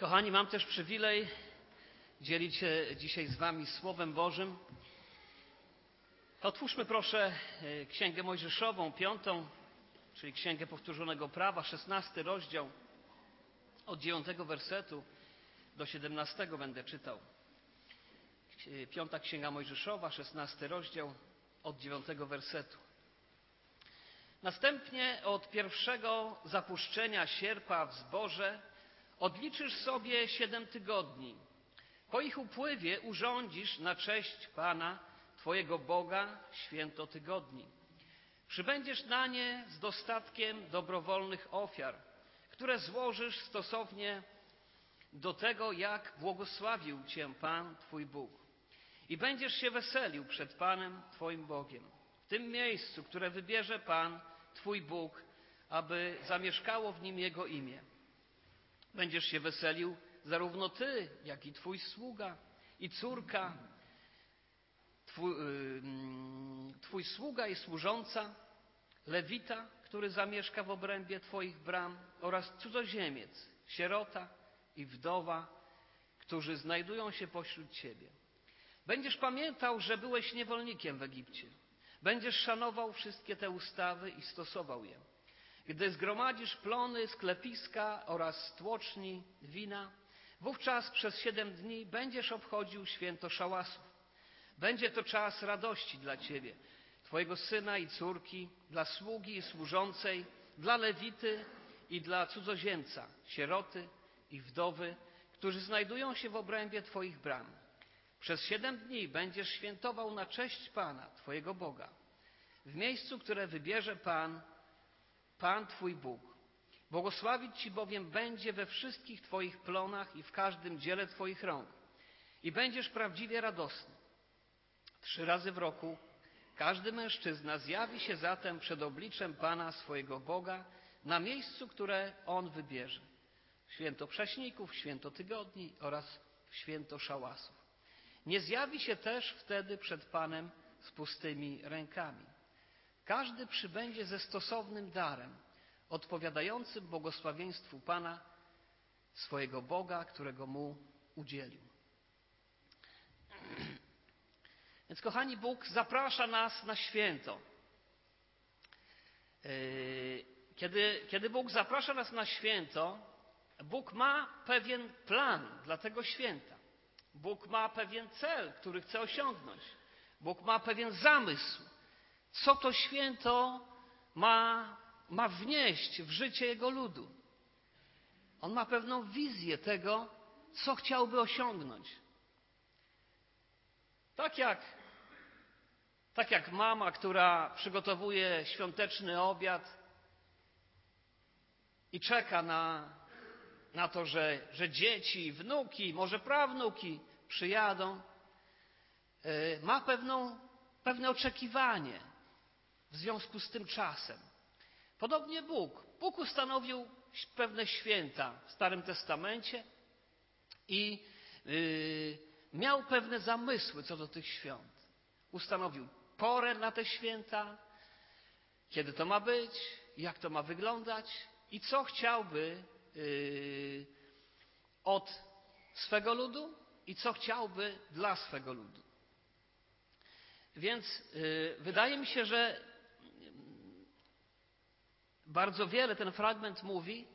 Kochani, mam też przywilej dzielić się dzisiaj z Wami Słowem Bożym. Otwórzmy proszę e, Księgę Mojżeszową, piątą, czyli Księgę Powtórzonego Prawa, szesnasty rozdział, od dziewiątego wersetu do siedemnastego będę czytał. Piąta Księga Mojżeszowa, szesnasty rozdział, od dziewiątego wersetu. Następnie od pierwszego zapuszczenia sierpa w zboże odliczysz sobie siedem tygodni. Po ich upływie urządzisz na cześć Pana, Twojego Boga, święto tygodni. Przybędziesz na nie z dostatkiem dobrowolnych ofiar, które złożysz stosownie do tego, jak błogosławił Cię Pan, Twój Bóg. I będziesz się weselił przed Panem, Twoim Bogiem. W tym miejscu, które wybierze Pan, Twój Bóg, aby zamieszkało w nim Jego imię. Będziesz się weselił zarówno Ty, jak i Twój sługa i córka, Twój, yy, twój sługa i służąca, lewita, który zamieszka w obrębie Twoich bram oraz cudzoziemiec, sierota i wdowa, którzy znajdują się pośród Ciebie. Będziesz pamiętał, że byłeś niewolnikiem w Egipcie. Będziesz szanował wszystkie te ustawy i stosował je. Gdy zgromadzisz plony sklepiska oraz tłoczni wina, wówczas przez siedem dni będziesz obchodził święto szałasów. Będzie to czas radości dla Ciebie, Twojego syna i córki, dla sługi i służącej, dla lewity i dla cudzoziemca, sieroty i wdowy, którzy znajdują się w obrębie Twoich bram. Przez siedem dni będziesz świętował na cześć Pana, Twojego Boga, w miejscu, które wybierze Pan, Pan Twój Bóg. Błogosławić Ci bowiem będzie we wszystkich Twoich plonach i w każdym dziele Twoich rąk. I będziesz prawdziwie radosny. Trzy razy w roku każdy mężczyzna zjawi się zatem przed obliczem Pana swojego Boga na miejscu, które On wybierze. Święto Prześników, Święto Tygodni oraz Święto Szałasów. Nie zjawi się też wtedy przed Panem z pustymi rękami. Każdy przybędzie ze stosownym darem, odpowiadającym błogosławieństwu Pana, swojego Boga, którego mu udzielił. Więc, kochani, Bóg zaprasza nas na święto. Yy, kiedy, kiedy Bóg zaprasza nas na święto, Bóg ma pewien plan dla tego święta. Bóg ma pewien cel, który chce osiągnąć. Bóg ma pewien zamysł, co to święto ma, ma wnieść w życie Jego ludu. On ma pewną wizję tego, co chciałby osiągnąć. Tak jak, tak jak mama, która przygotowuje świąteczny obiad i czeka na, na to, że, że dzieci, wnuki, może prawnuki przyjadą, y, ma pewną, pewne oczekiwanie w związku z tym czasem. Podobnie Bóg. Bóg ustanowił pewne święta w Starym Testamencie i yy, miał pewne zamysły co do tych świąt. Ustanowił porę na te święta, kiedy to ma być, jak to ma wyglądać i co chciałby yy, od swego ludu i co chciałby dla swego ludu. Więc yy, wydaje mi się, że bardzo wiele ten fragment mówi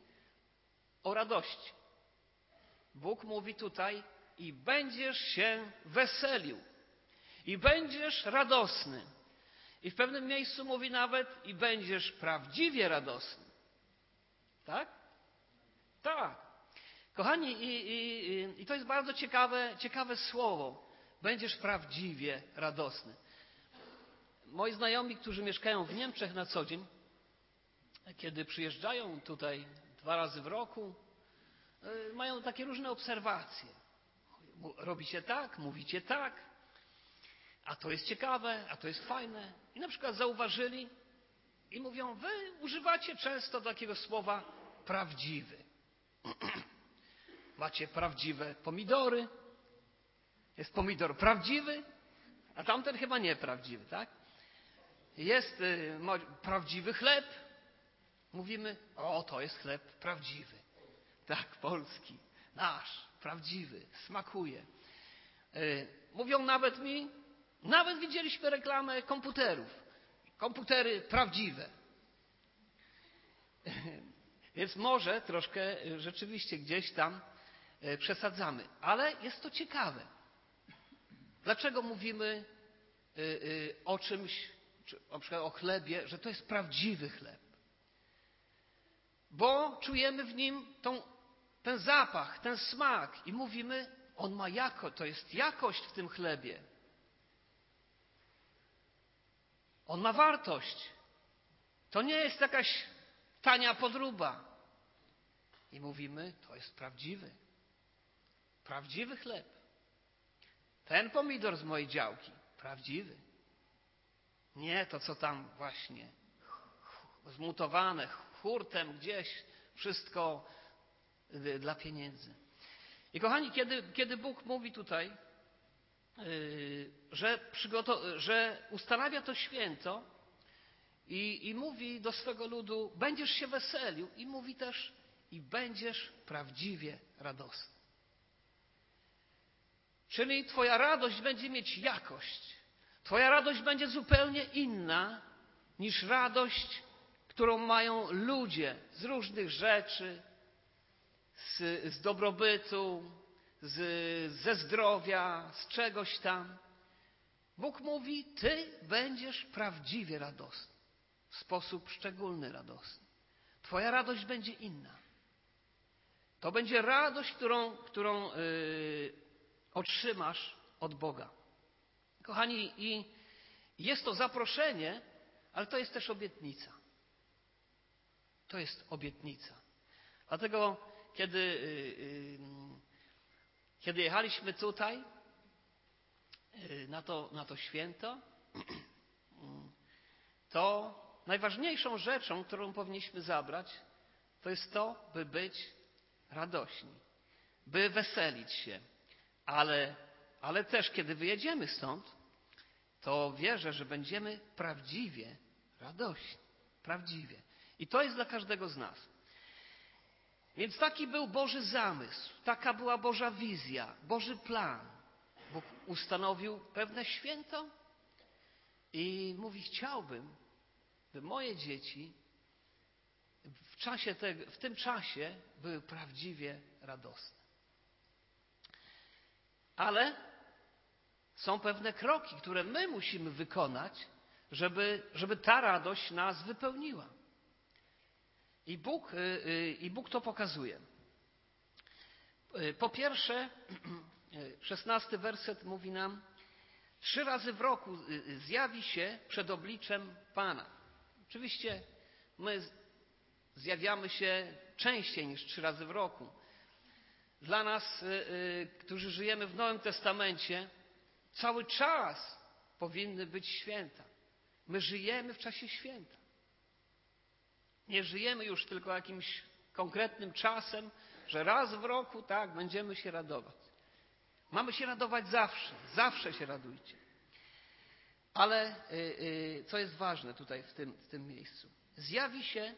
o radości. Bóg mówi tutaj i będziesz się weselił, i będziesz radosny. I w pewnym miejscu mówi nawet i będziesz prawdziwie radosny. Tak? Tak. Kochani, i, i, i to jest bardzo ciekawe, ciekawe słowo. Będziesz prawdziwie radosny. Moi znajomi, którzy mieszkają w Niemczech na co dzień, kiedy przyjeżdżają tutaj dwa razy w roku, e, mają takie różne obserwacje. Robicie tak, mówicie tak, a to jest ciekawe, a to jest fajne. I na przykład zauważyli i mówią, wy używacie często takiego słowa prawdziwy. Macie prawdziwe pomidory. Jest pomidor prawdziwy, a tamten chyba nieprawdziwy, tak? Jest y, prawdziwy chleb, mówimy, o, to jest chleb prawdziwy. Tak, polski. nasz, prawdziwy, smakuje. Y, mówią nawet mi, nawet widzieliśmy reklamę komputerów. Komputery prawdziwe. Więc może troszkę rzeczywiście gdzieś tam przesadzamy, ale jest to ciekawe. Dlaczego mówimy o czymś, na przykład o chlebie, że to jest prawdziwy chleb? Bo czujemy w nim tą, ten zapach, ten smak i mówimy, on ma jako, to jest jakość w tym chlebie. On ma wartość. To nie jest jakaś tania podruba. I mówimy, to jest prawdziwy. Prawdziwy chleb. Ten pomidor z mojej działki. Prawdziwy. Nie to, co tam właśnie zmutowane, hurtem gdzieś, wszystko y, dla pieniędzy. I kochani, kiedy, kiedy Bóg mówi tutaj, yy, że, że ustanawia to święto i, i mówi do swego ludu, będziesz się weselił i mówi też, i będziesz prawdziwie radosny. Czyli Twoja radość będzie mieć jakość. Twoja radość będzie zupełnie inna niż radość, którą mają ludzie z różnych rzeczy, z, z dobrobytu, z, ze zdrowia, z czegoś tam. Bóg mówi: Ty będziesz prawdziwie radosny, w sposób szczególny radosny. Twoja radość będzie inna. To będzie radość, którą, którą yy, otrzymasz od Boga. Kochani, i jest to zaproszenie, ale to jest też obietnica. To jest obietnica. Dlatego kiedy, y, y, kiedy jechaliśmy tutaj y, na to, na to święto, to najważniejszą rzeczą, którą powinniśmy zabrać, to jest to, by być radośni, by weselić się. Ale, ale też, kiedy wyjedziemy stąd, to wierzę, że będziemy prawdziwie radośni. Prawdziwie. I to jest dla każdego z nas. Więc taki był Boży zamysł, taka była Boża wizja, Boży plan. Bóg ustanowił pewne święto i mówi: Chciałbym, by moje dzieci w, czasie tego, w tym czasie były prawdziwie radosne. Ale są pewne kroki, które my musimy wykonać, żeby, żeby ta radość nas wypełniła. I Bóg, y, y, I Bóg to pokazuje. Y, po pierwsze, szesnasty werset mówi nam, trzy razy w roku zjawi się przed obliczem Pana. Oczywiście my zjawiamy się częściej niż trzy razy w roku. Dla nas, którzy żyjemy w Nowym Testamencie, cały czas powinny być święta. My żyjemy w czasie święta. Nie żyjemy już tylko jakimś konkretnym czasem, że raz w roku, tak, będziemy się radować. Mamy się radować zawsze, zawsze się radujcie. Ale y, y, co jest ważne tutaj w tym, w tym miejscu? Zjawi się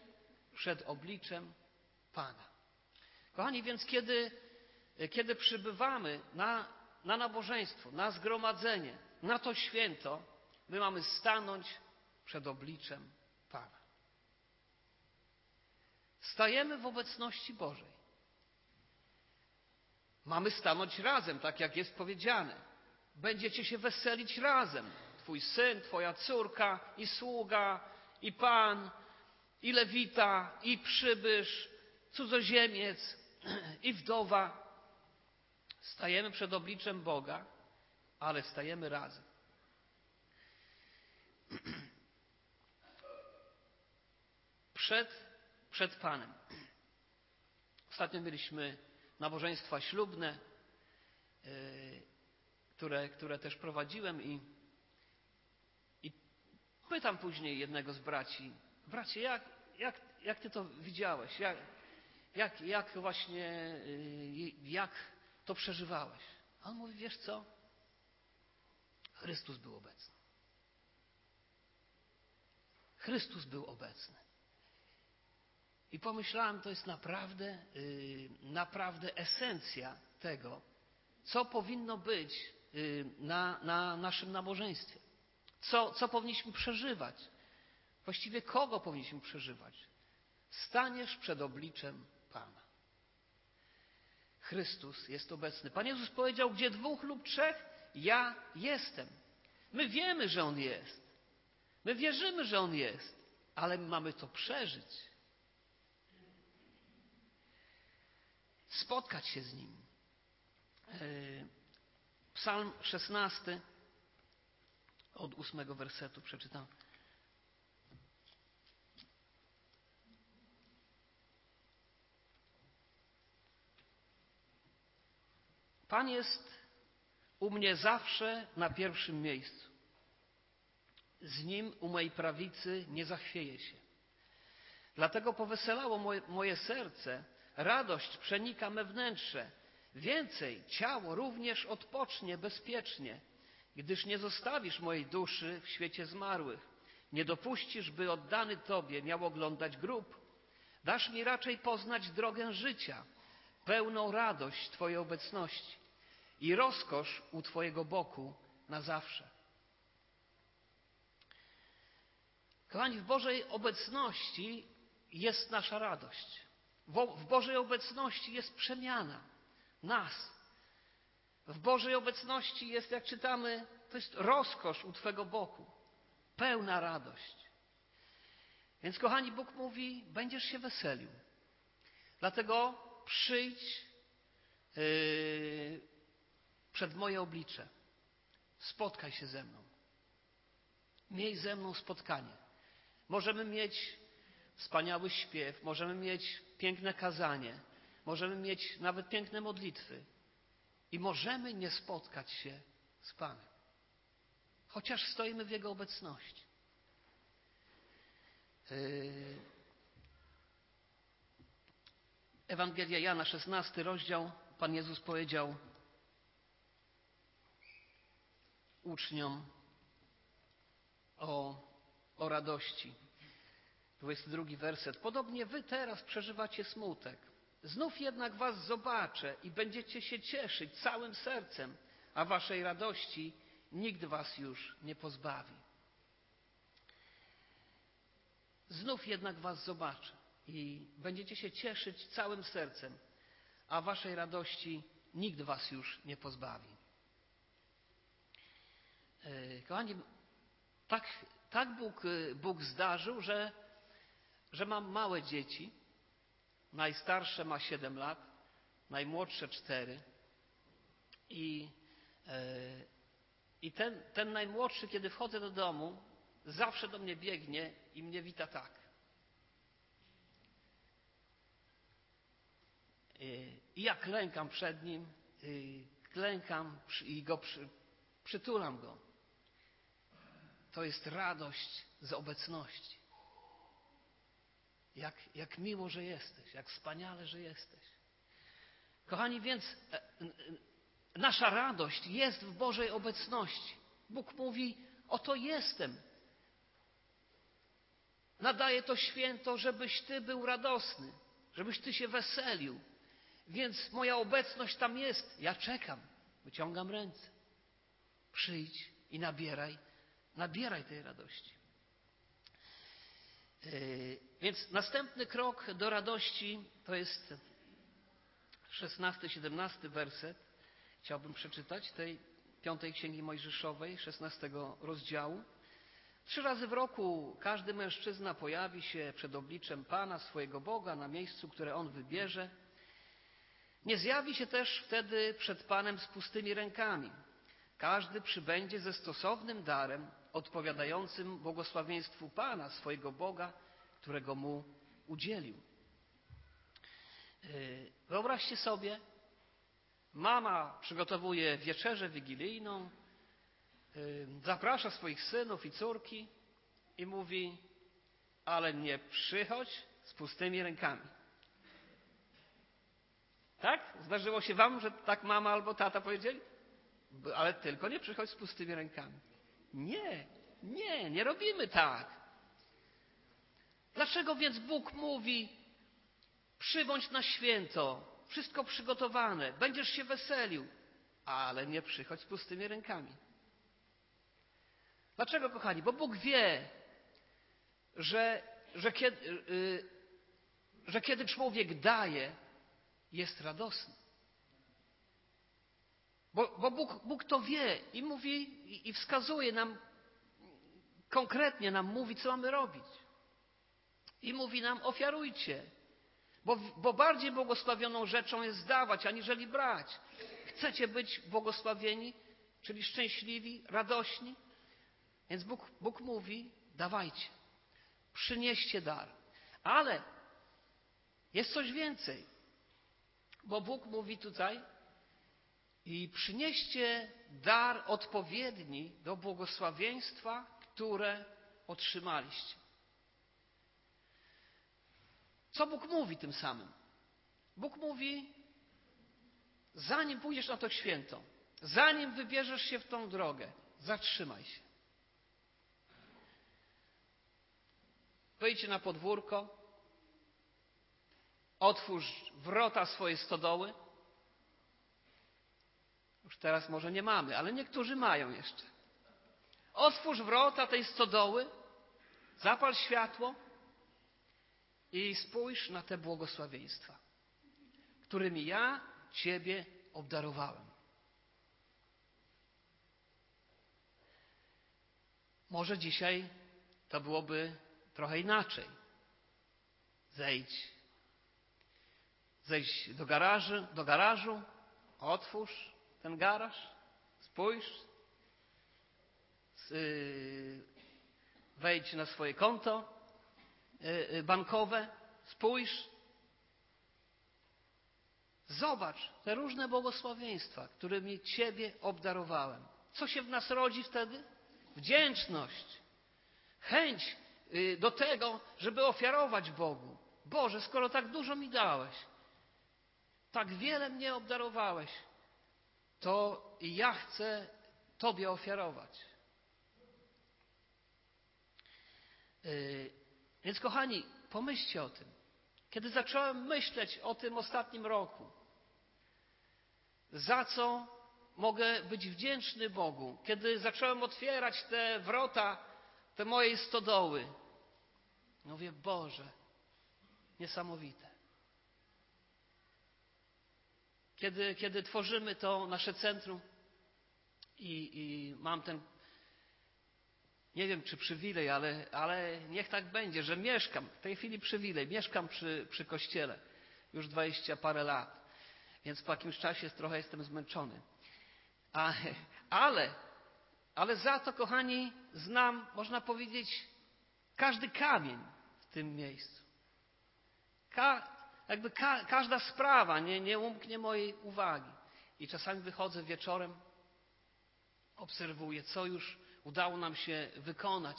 przed obliczem Pana. Kochani, więc kiedy, kiedy przybywamy na, na nabożeństwo, na zgromadzenie, na to święto, my mamy stanąć przed obliczem Pana. Stajemy w obecności Bożej. Mamy stanąć razem, tak jak jest powiedziane. Będziecie się weselić razem. Twój syn, twoja córka, i sługa, i pan, i lewita, i przybysz, cudzoziemiec, i wdowa. Stajemy przed obliczem Boga, ale stajemy razem. Przed przed Panem. Ostatnio mieliśmy nabożeństwa ślubne, e, które, które też prowadziłem i, i pytam później jednego z braci, bracie, jak, jak, jak ty to widziałeś? Jak, jak, jak właśnie, e, jak to przeżywałeś? A on mówi, wiesz co? Chrystus był obecny. Chrystus był obecny. I pomyślałem, to jest naprawdę, yy, naprawdę esencja tego, co powinno być yy, na, na naszym nabożeństwie. Co, co powinniśmy przeżywać? Właściwie kogo powinniśmy przeżywać? Staniesz przed obliczem Pana. Chrystus jest obecny. Pan Jezus powiedział, gdzie dwóch lub trzech, ja jestem. My wiemy, że On jest. My wierzymy, że On jest, ale my mamy to przeżyć. Spotkać się z Nim. E, Psalm 16 od ósmego wersetu przeczytam. Pan jest u mnie zawsze na pierwszym miejscu. Z Nim u mojej prawicy nie zachwieje się. Dlatego poweselało moje, moje serce, radość przenika me wnętrze. Więcej, ciało również odpocznie bezpiecznie, gdyż nie zostawisz mojej duszy w świecie zmarłych. Nie dopuścisz, by oddany Tobie miał oglądać grób. Dasz mi raczej poznać drogę życia, pełną radość Twojej obecności i rozkosz u Twojego boku na zawsze. Kochani, w Bożej obecności jest nasza radość. W Bożej obecności jest przemiana nas. W Bożej obecności jest, jak czytamy, to jest rozkosz u Twego boku, pełna radość. Więc, kochani, Bóg mówi: będziesz się weselił. Dlatego przyjdź yy, przed moje oblicze. Spotkaj się ze mną. Miej ze mną spotkanie. Możemy mieć wspaniały śpiew, możemy mieć piękne kazanie, możemy mieć nawet piękne modlitwy i możemy nie spotkać się z Panem, chociaż stoimy w Jego obecności. Yy, Ewangelia Jana, 16 rozdział, Pan Jezus powiedział uczniom o o radości. 22 werset. Podobnie wy teraz przeżywacie smutek. Znów jednak was zobaczę i będziecie się cieszyć całym sercem, a waszej radości nikt was już nie pozbawi. Znów jednak was zobaczę i będziecie się cieszyć całym sercem, a waszej radości nikt was już nie pozbawi. E, kochani, tak tak Bóg, Bóg zdarzył, że, że mam małe dzieci. Najstarsze ma 7 lat, najmłodsze 4. I, yy, i ten, ten najmłodszy, kiedy wchodzę do domu, zawsze do mnie biegnie i mnie wita tak. E, I ja klękam przed nim, klękam i go przy, przytulam go to jest radość z obecności. Jak, jak miło, że jesteś, jak wspaniale, że jesteś. Kochani, więc e, nasza radość jest w Bożej obecności. Bóg mówi: Oto jestem. Nadaje to święto, żebyś Ty był radosny, żebyś Ty się weselił. Więc moja obecność tam jest. Ja czekam, wyciągam ręce. Przyjdź i nabieraj Nabieraj tej radości. Więc następny krok do radości to jest 16-17 werset. Chciałbym przeczytać tej piątej księgi Mojżeszowej, 16 rozdziału. Trzy razy w roku każdy mężczyzna pojawi się przed obliczem Pana swojego Boga na miejscu, które on wybierze. Nie zjawi się też wtedy przed Panem z pustymi rękami. Każdy przybędzie ze stosownym darem, odpowiadającym błogosławieństwu Pana, swojego Boga, którego mu udzielił. Yy, wyobraźcie sobie, mama przygotowuje wieczerzę wigilijną, yy, zaprasza swoich synów i córki i mówi, ale nie przychodź z pustymi rękami. Tak? Zdarzyło się wam, że tak mama albo tata powiedzieli? Ale tylko nie przychodź z pustymi rękami. Nie, nie, nie robimy tak. Dlaczego więc Bóg mówi, przybądź na święto, wszystko przygotowane, będziesz się weselił, ale nie przychodź z pustymi rękami. Dlaczego, kochani? Bo Bóg wie, że, że, kiedy, yy, że kiedy człowiek daje, jest radosny. Bo, bo Bóg, Bóg, to wie i mówi i wskazuje nam, konkretnie nam mówi, co mamy robić. I mówi nam, ofiarujcie. Bo, bo bardziej błogosławioną rzeczą jest dawać, aniżeli brać. Chcecie być błogosławieni, czyli szczęśliwi, radośni? Więc Bóg, Bóg mówi, dawajcie, przynieście dar. Ale jest coś więcej, bo Bóg mówi tutaj, i przynieście dar odpowiedni do błogosławieństwa, które otrzymaliście. Co Bóg mówi tym samym? Bóg mówi, zanim pójdziesz na to święto, zanim wybierzesz się w tą drogę, zatrzymaj się. Wejdź na podwórko, otwórz wrota swojej stodoły. Już teraz może nie mamy, ale niektórzy mają jeszcze. Otwórz wrota tej stodoły, zapal światło i spójrz na te błogosławieństwa, którymi ja Ciebie obdarowałem. Może dzisiaj to byłoby trochę inaczej. Zejdź. Zejdź do garażu, do garażu, otwórz ten garaż, spójrz, y, wejdź na swoje konto bankowe, spójrz, zobacz te różne błogosławieństwa, którymi Ciebie obdarowałem. Co się w nas rodzi wtedy? Wdzięczność, chęć do tego, żeby ofiarować Bogu. Boże, skoro tak dużo mi dałeś, tak wiele mnie obdarowałeś, to ja chcę Tobie ofiarować. Więc, kochani, pomyślcie o tym. Kiedy zacząłem myśleć o tym ostatnim roku, za co mogę być wdzięczny Bogu, kiedy zacząłem otwierać te wrota, te mojej stodoły, mówię, Boże, niesamowite. Kiedy, kiedy tworzymy to nasze centrum i, i mam ten, nie wiem czy przywilej, ale, ale niech tak będzie, że mieszkam, w tej chwili przywilej, mieszkam przy, przy kościele już dwadzieścia parę lat, więc po jakimś czasie trochę jestem zmęczony. A, ale, ale za to, kochani, znam, można powiedzieć, każdy kamień w tym miejscu. Ka jakby ka każda sprawa nie, nie umknie mojej uwagi. I czasami wychodzę wieczorem, obserwuję, co już udało nam się wykonać.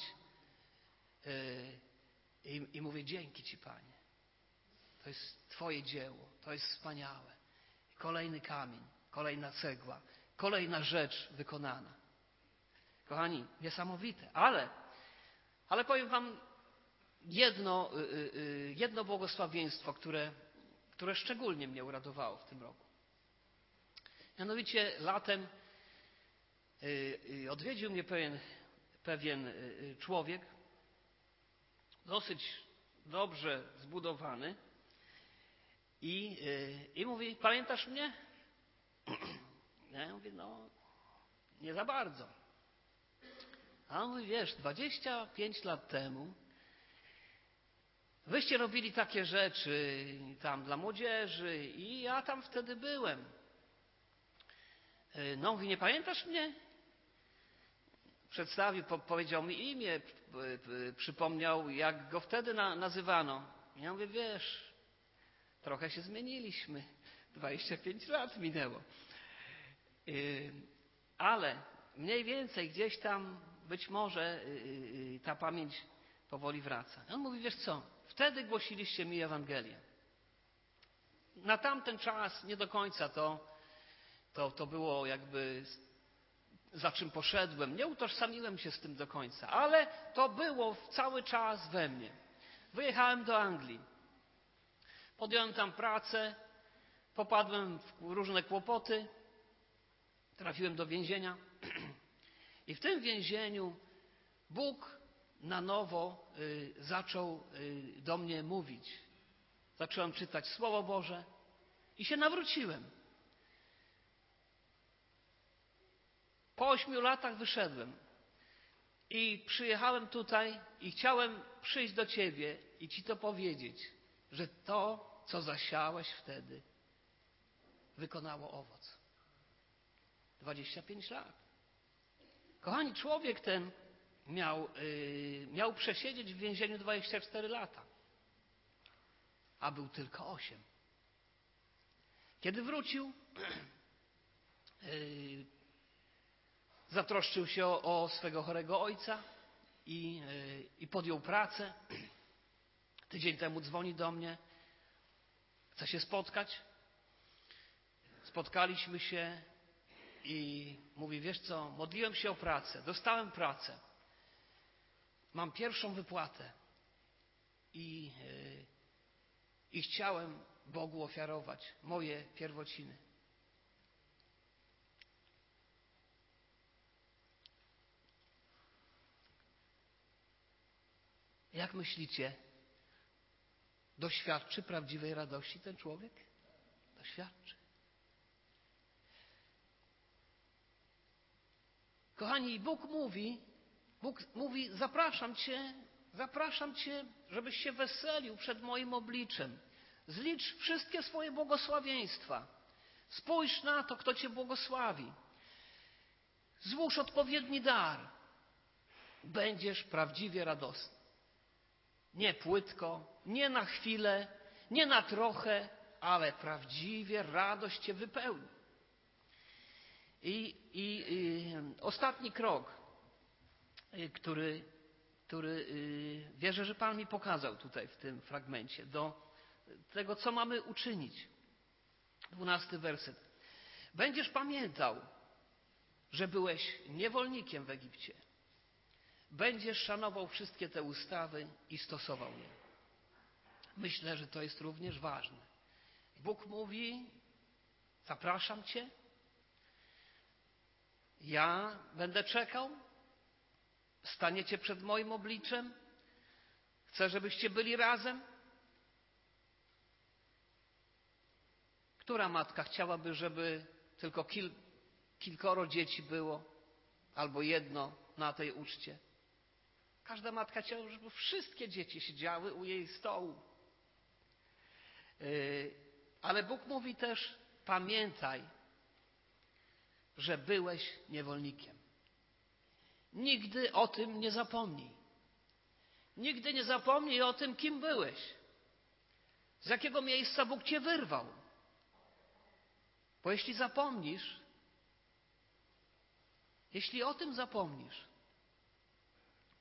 Yy, I, I mówię, dzięki Ci, Panie. To jest Twoje dzieło, to jest wspaniałe. Kolejny kamień, kolejna cegła, kolejna rzecz wykonana. Kochani, niesamowite, ale, ale powiem Wam jedno, y, y, y, jedno błogosławieństwo, które, które szczególnie mnie uradowało w tym roku. Mianowicie latem odwiedził mnie pewien, pewien człowiek, dosyć dobrze zbudowany i, i mówi, pamiętasz mnie? Ja mówię, no nie za bardzo. A on mówi, wiesz, 25 lat temu Wyście robili takie rzeczy tam dla młodzieży i ja tam wtedy byłem. No mówi, nie pamiętasz mnie? Przedstawił, po, powiedział mi imię, przypomniał, jak go wtedy na, nazywano. Ja mówię, wiesz, trochę się zmieniliśmy. 25 lat minęło. E, ale mniej więcej gdzieś tam być może e, ta pamięć powoli wraca. On mówi, wiesz co, Wtedy głosiliście mi Ewangelię. Na tamten czas nie do końca to, to, to było jakby za czym poszedłem. Nie utożsamiłem się z tym do końca, ale to było cały czas we mnie. Wyjechałem do Anglii. Podjąłem tam pracę, popadłem w różne kłopoty, trafiłem do więzienia. I w tym więzieniu Bóg na nowo y, zaczął y, do mnie mówić. Zacząłem czytać Słowo Boże i się nawróciłem. Po ośmiu latach wyszedłem i przyjechałem tutaj i chciałem przyjść do Ciebie i Ci to powiedzieć, że to, co zasiałeś wtedy, wykonało owoc. 25 lat. Kochani, człowiek ten miał, yy, miał przesiedzieć w więzieniu 24 lata, a był tylko 8. Kiedy wrócił, yy, zatroszczył się o, o swego chorego ojca i, yy, i podjął pracę. Tydzień temu dzwoni do mnie, chce się spotkać. Spotkaliśmy się i mówi, wiesz co, modliłem się o pracę, dostałem pracę, mam pierwszą wypłatę i, yy, i chciałem Bogu ofiarować moje pierwociny. Jak myślicie, doświadczy prawdziwej radości ten człowiek? Doświadczy. Kochani, Bóg mówi, Bóg mówi, zapraszam Cię, zapraszam Cię, żebyś się weselił przed moim obliczem. Zlicz wszystkie swoje błogosławieństwa. Spójrz na to, kto Cię błogosławi. Złóż odpowiedni dar. Będziesz prawdziwie radosny. Nie płytko, nie na chwilę, nie na trochę, ale prawdziwie radość Cię wypełni. I, i, i ostatni krok, y, który, który y, wierzę, że Pan mi pokazał tutaj w tym fragmencie, do tego, co mamy uczynić. Dwunasty werset. Będziesz pamiętał, że byłeś niewolnikiem w Egipcie. Będziesz szanował wszystkie te ustawy i stosował je. Myślę, że to jest również ważne. Bóg mówi: Zapraszam Cię, ja będę czekał, staniecie przed moim obliczem, chcę, żebyście byli razem. Która matka chciałaby, żeby tylko kil, kilkoro dzieci było, albo jedno na tej uczcie? Każda matka chciała, żeby wszystkie dzieci siedziały u jej stołu. Yy, ale Bóg mówi też: pamiętaj, że byłeś niewolnikiem. Nigdy o tym nie zapomnij. Nigdy nie zapomnij o tym, kim byłeś. Z jakiego miejsca Bóg cię wyrwał. Bo jeśli zapomnisz, jeśli o tym zapomnisz,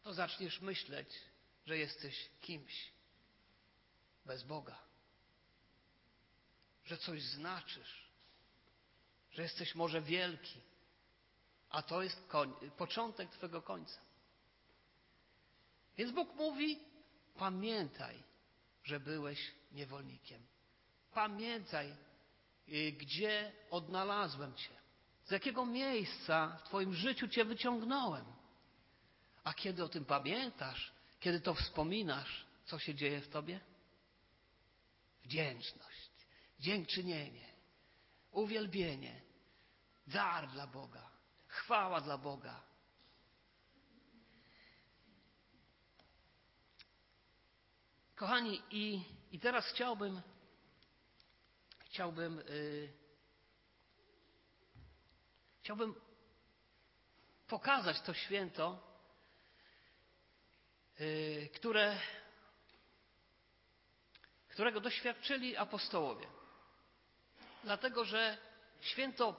to zaczniesz myśleć, że jesteś kimś bez Boga, że coś znaczysz, że jesteś może wielki, a to jest początek Twojego końca. Więc Bóg mówi: pamiętaj, że byłeś niewolnikiem. Pamiętaj, y, gdzie odnalazłem Cię, z jakiego miejsca w Twoim życiu Cię wyciągnąłem. A kiedy o tym pamiętasz, kiedy to wspominasz, co się dzieje w Tobie? Wdzięczność, dziękczynienie, uwielbienie, dar dla Boga, chwała dla Boga. Kochani, i, i teraz chciałbym, chciałbym, yy, chciałbym pokazać to święto, które, którego doświadczyli apostołowie. Dlatego, że święto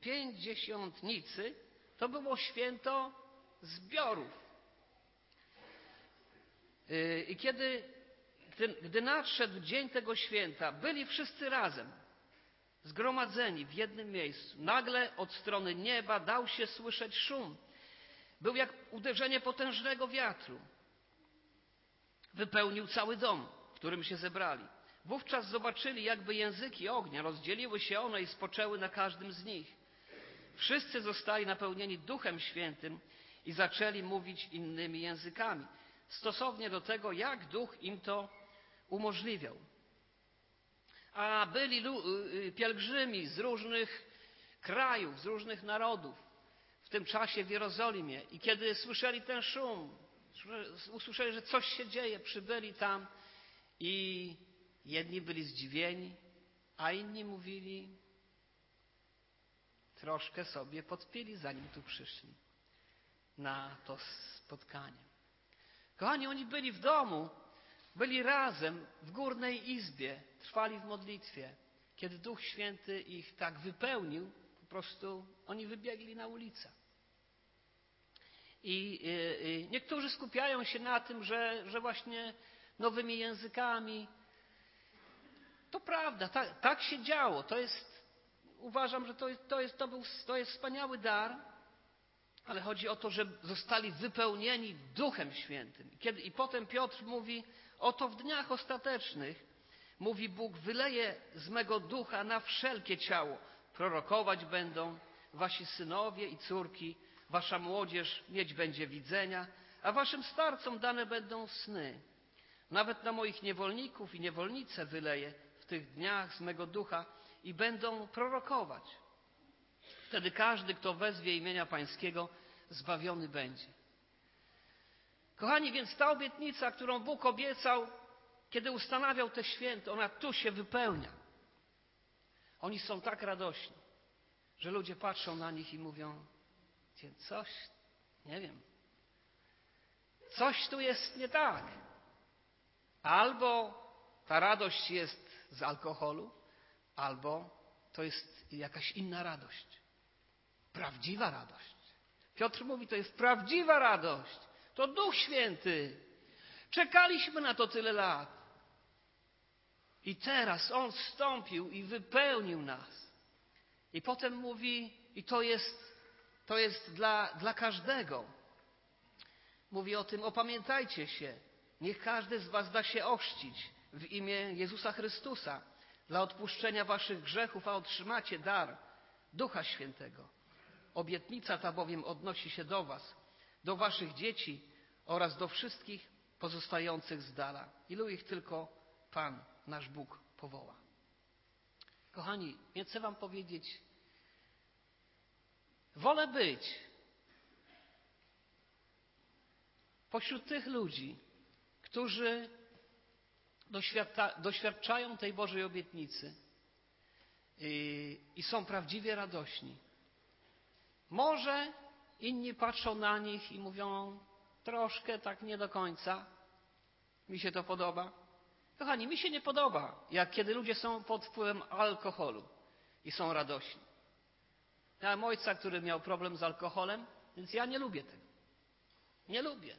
pięćdziesiątnicy to było święto zbiorów. Y, I kiedy, gdy nadszedł dzień tego święta, byli wszyscy razem, zgromadzeni w jednym miejscu. Nagle od strony nieba dał się słyszeć szum. Był jak uderzenie potężnego wiatru. Wypełnił cały dom, którym się zebrali. Wówczas zobaczyli, jakby języki ognia, rozdzieliły się one i spoczęły na każdym z nich. Wszyscy zostali napełnieni Duchem Świętym i zaczęli mówić innymi językami, stosownie do tego, jak Duch im to umożliwiał. A byli y, y, pielgrzymi z różnych krajów, z różnych narodów w tym czasie w Jerozolimie i kiedy słyszeli ten szum, usłyszeli, że coś się dzieje, przybyli tam i jedni byli zdziwieni, a inni mówili, troszkę sobie podpili, zanim tu przyszli na to spotkanie. Kochani, oni byli w domu, byli razem w górnej izbie, trwali w modlitwie. Kiedy Duch Święty ich tak wypełnił, po prostu oni wybiegli na ulicę. I, i, i niektórzy skupiają się na tym, że, że właśnie nowymi językami. To prawda, tak, tak się działo. To jest, uważam, że to, to, jest, to, był, to jest wspaniały dar, ale chodzi o to, że zostali wypełnieni Duchem Świętym. Kiedy, I potem Piotr mówi, oto w dniach ostatecznych, mówi Bóg, wyleje z mego ducha na wszelkie ciało. Prorokować będą wasi synowie i córki, wasza młodzież mieć będzie widzenia, a waszym starcom dane będą sny. Nawet na moich niewolników i niewolnice wyleje w tych dniach z mego ducha i będą prorokować. Wtedy każdy, kto wezwie imienia Pańskiego, zbawiony będzie. Kochani, więc ta obietnica, którą Bóg obiecał, kiedy ustanawiał te święto, ona tu się wypełnia. Oni są tak radośni, że ludzie patrzą na nich i mówią: Coś, nie wiem, coś tu jest nie tak. Albo ta radość jest z alkoholu, albo to jest jakaś inna radość. Prawdziwa radość. Piotr mówi, to jest prawdziwa radość. To Duch Święty. Czekaliśmy na to tyle lat. I teraz On wstąpił i wypełnił nas. I potem mówi, i to jest, to jest dla, dla każdego. Mówi o tym, opamiętajcie się. Niech każdy z Was da się ochrzcić w imię Jezusa Chrystusa dla odpuszczenia Waszych grzechów, a otrzymacie dar Ducha Świętego. Obietnica ta bowiem odnosi się do Was, do Waszych dzieci oraz do wszystkich pozostających z dala, ilu ich tylko Pan, nasz Bóg, powoła. Kochani, więc chcę Wam powiedzieć, wolę być pośród tych ludzi, którzy doświadczają tej Bożej obietnicy i, i są prawdziwie radośni, może inni patrzą na nich i mówią troszkę tak nie do końca. Mi się to podoba. Kochani, mi się nie podoba, jak kiedy ludzie są pod wpływem alkoholu i są radośni. Miałem ojca, który miał problem z alkoholem, więc ja nie lubię tego. Nie lubię.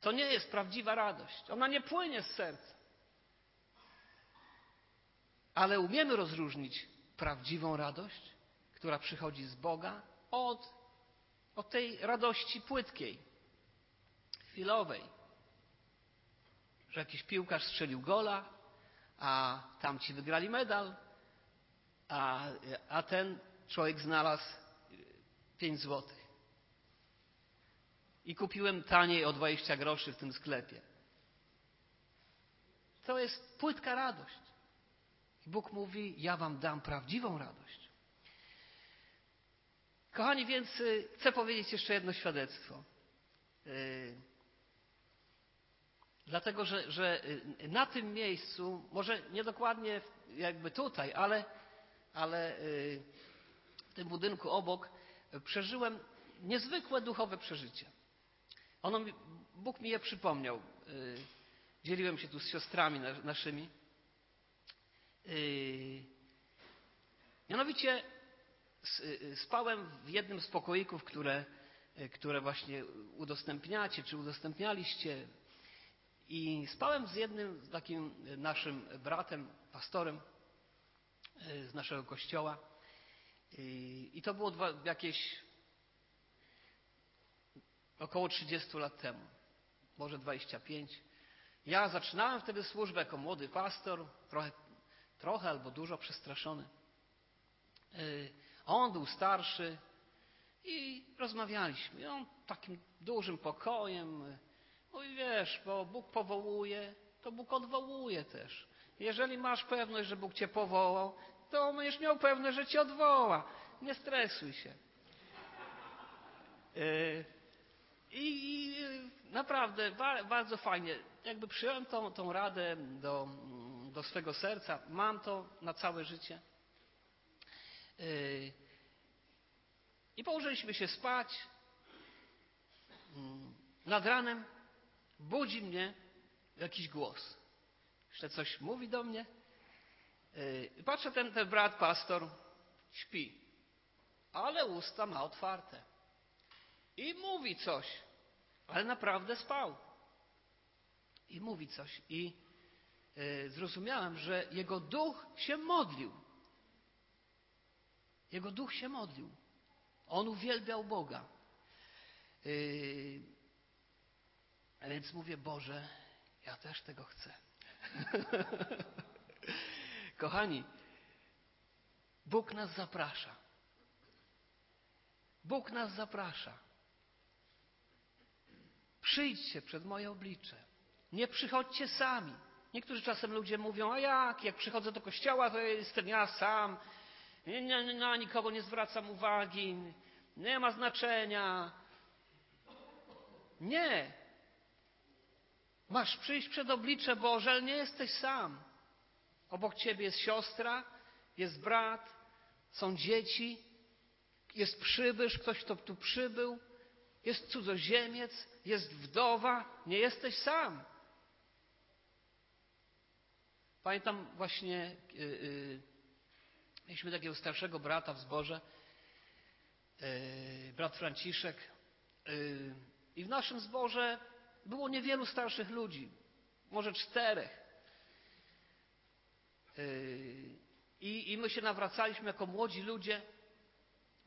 To nie jest prawdziwa radość. Ona nie płynie z serca. Ale umiemy rozróżnić prawdziwą radość, która przychodzi z Boga od, od tej radości płytkiej, chwilowej. Że jakiś piłkarz strzelił gola, a tamci wygrali medal, a, a ten człowiek znalazł pięć złotych. I kupiłem taniej o 20 groszy w tym sklepie. To jest płytka radość. Bóg mówi: Ja wam dam prawdziwą radość. Kochani, więc y, chcę powiedzieć jeszcze jedno świadectwo. Y, dlatego, że, że y, na tym miejscu, może nie dokładnie jakby tutaj, ale, ale tym budynku obok przeżyłem niezwykłe duchowe przeżycie. Ono, Bóg mi je przypomniał. Dzieliłem się tu z siostrami naszymi. Mianowicie Y, y, spałem w jednym z pokoików, które, które właśnie udostępniacie, czy udostępnialiście. I spałem z jednym takim naszym bratem, pastorem z naszego kościoła. I to było dwa, jakieś około 30 lat temu, może 25. Ja zaczynałem wtedy służbę jako młody pastor, trochę, trochę albo dużo przestraszony. Y, on był starszy i rozmawialiśmy. I on takim dużym pokojem mówi, wiesz, bo Bóg powołuje, to Bóg odwołuje też. Jeżeli masz pewność, że Bóg cię powołał, to będziesz miał pewność, że cię odwoła. Nie stresuj się. Y, I, naprawdę bardzo fajnie. Jakby przyjąłem tą, tą radę do, do swego serca. Mam to na całe życie. Y, I położyliśmy się spać. Mm, nad ranem budzi mnie jakiś głos. Jeszcze coś mówi do mnie. Y, patrzę, ten, ten brat pastor śpi, ale usta ma otwarte. I mówi coś, ale naprawdę spał. I mówi coś. I y, zrozumiałem, że jego duch się modlił. Jego duch się modlił. On uwielbiał Boga. Yy, więc mówię, Boże, ja też tego chcę. Kochani, Bóg nas zaprasza. Bóg nas zaprasza. Przyjdźcie przed moje oblicze. Nie przychodźcie sami. Niektórzy czasem ludzie mówią, a jak, jak przychodzę do kościoła, to jestem ja sam, na nikogo nie zwracam uwagi, nie ma znaczenia. Nie. Masz przyjść przed oblicze Boże, ale nie jesteś sam. Obok ciebie jest siostra, jest brat, są dzieci, jest przybysz, ktoś, kto tu przybył, jest cudzoziemiec, jest wdowa, nie jesteś sam. Pamiętam właśnie, yy, yy, mieliśmy takiego starszego brata w zborze, yy, brat Franciszek. I w naszym zborze było niewielu starszych ludzi, może czterech. Yy, I, I my się nawracaliśmy jako młodzi ludzie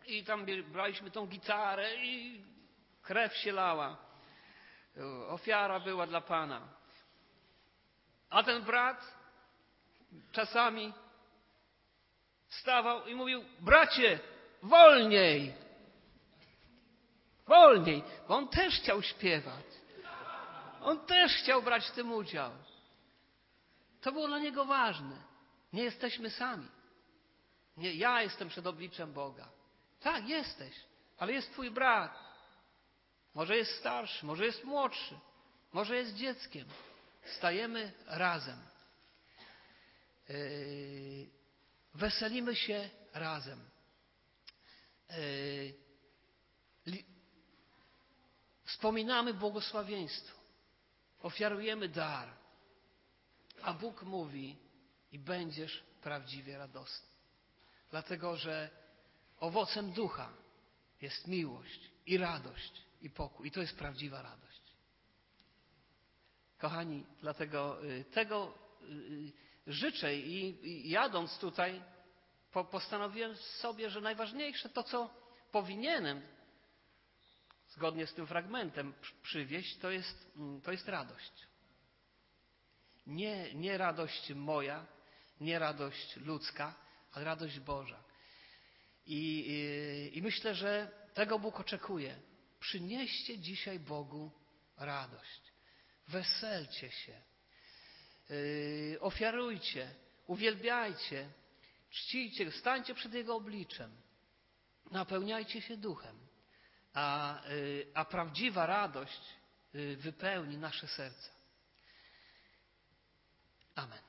i tam braliśmy tą gitarę i krew się lała. Ofiara była dla Pana. A ten brat czasami wstawał i mówił: Bracie, wolniej! Wolniej! Bo on też chciał śpiewać. On też chciał brać w tym udział. To było dla niego ważne. Nie jesteśmy sami. Nie, ja jestem przed obliczem Boga. Tak, jesteś, ale jest Twój brat. Może jest starszy, może jest młodszy, może jest dzieckiem. Stajemy razem. Yy, weselimy się razem. Yy, wspominamy błogosławieństwo. Ofiarujemy dar. A Bóg mówi i będziesz prawdziwie radosny. Dlatego, że owocem ducha jest miłość i radość i pokój. I to jest prawdziwa radość. Kochani, dlatego y, tego y, y, życzę i jadąc tutaj postanowiłem sobie, że najważniejsze to, co powinienem zgodnie z tym fragmentem przywieść, to jest, mm, to jest radość. Nie, nie radość moja, nie radość ludzka, ale radość Boża. I, i, I, myślę, że tego Bóg oczekuje. Przynieście dzisiaj Bogu radość. Weselcie się. Yy, ofiarujcie, uwielbiajcie, czcijcie, stańcie przed Jego obliczem. Napełniajcie się duchem. A, yy, a prawdziwa radość yy, wypełni nasze serca. Amen.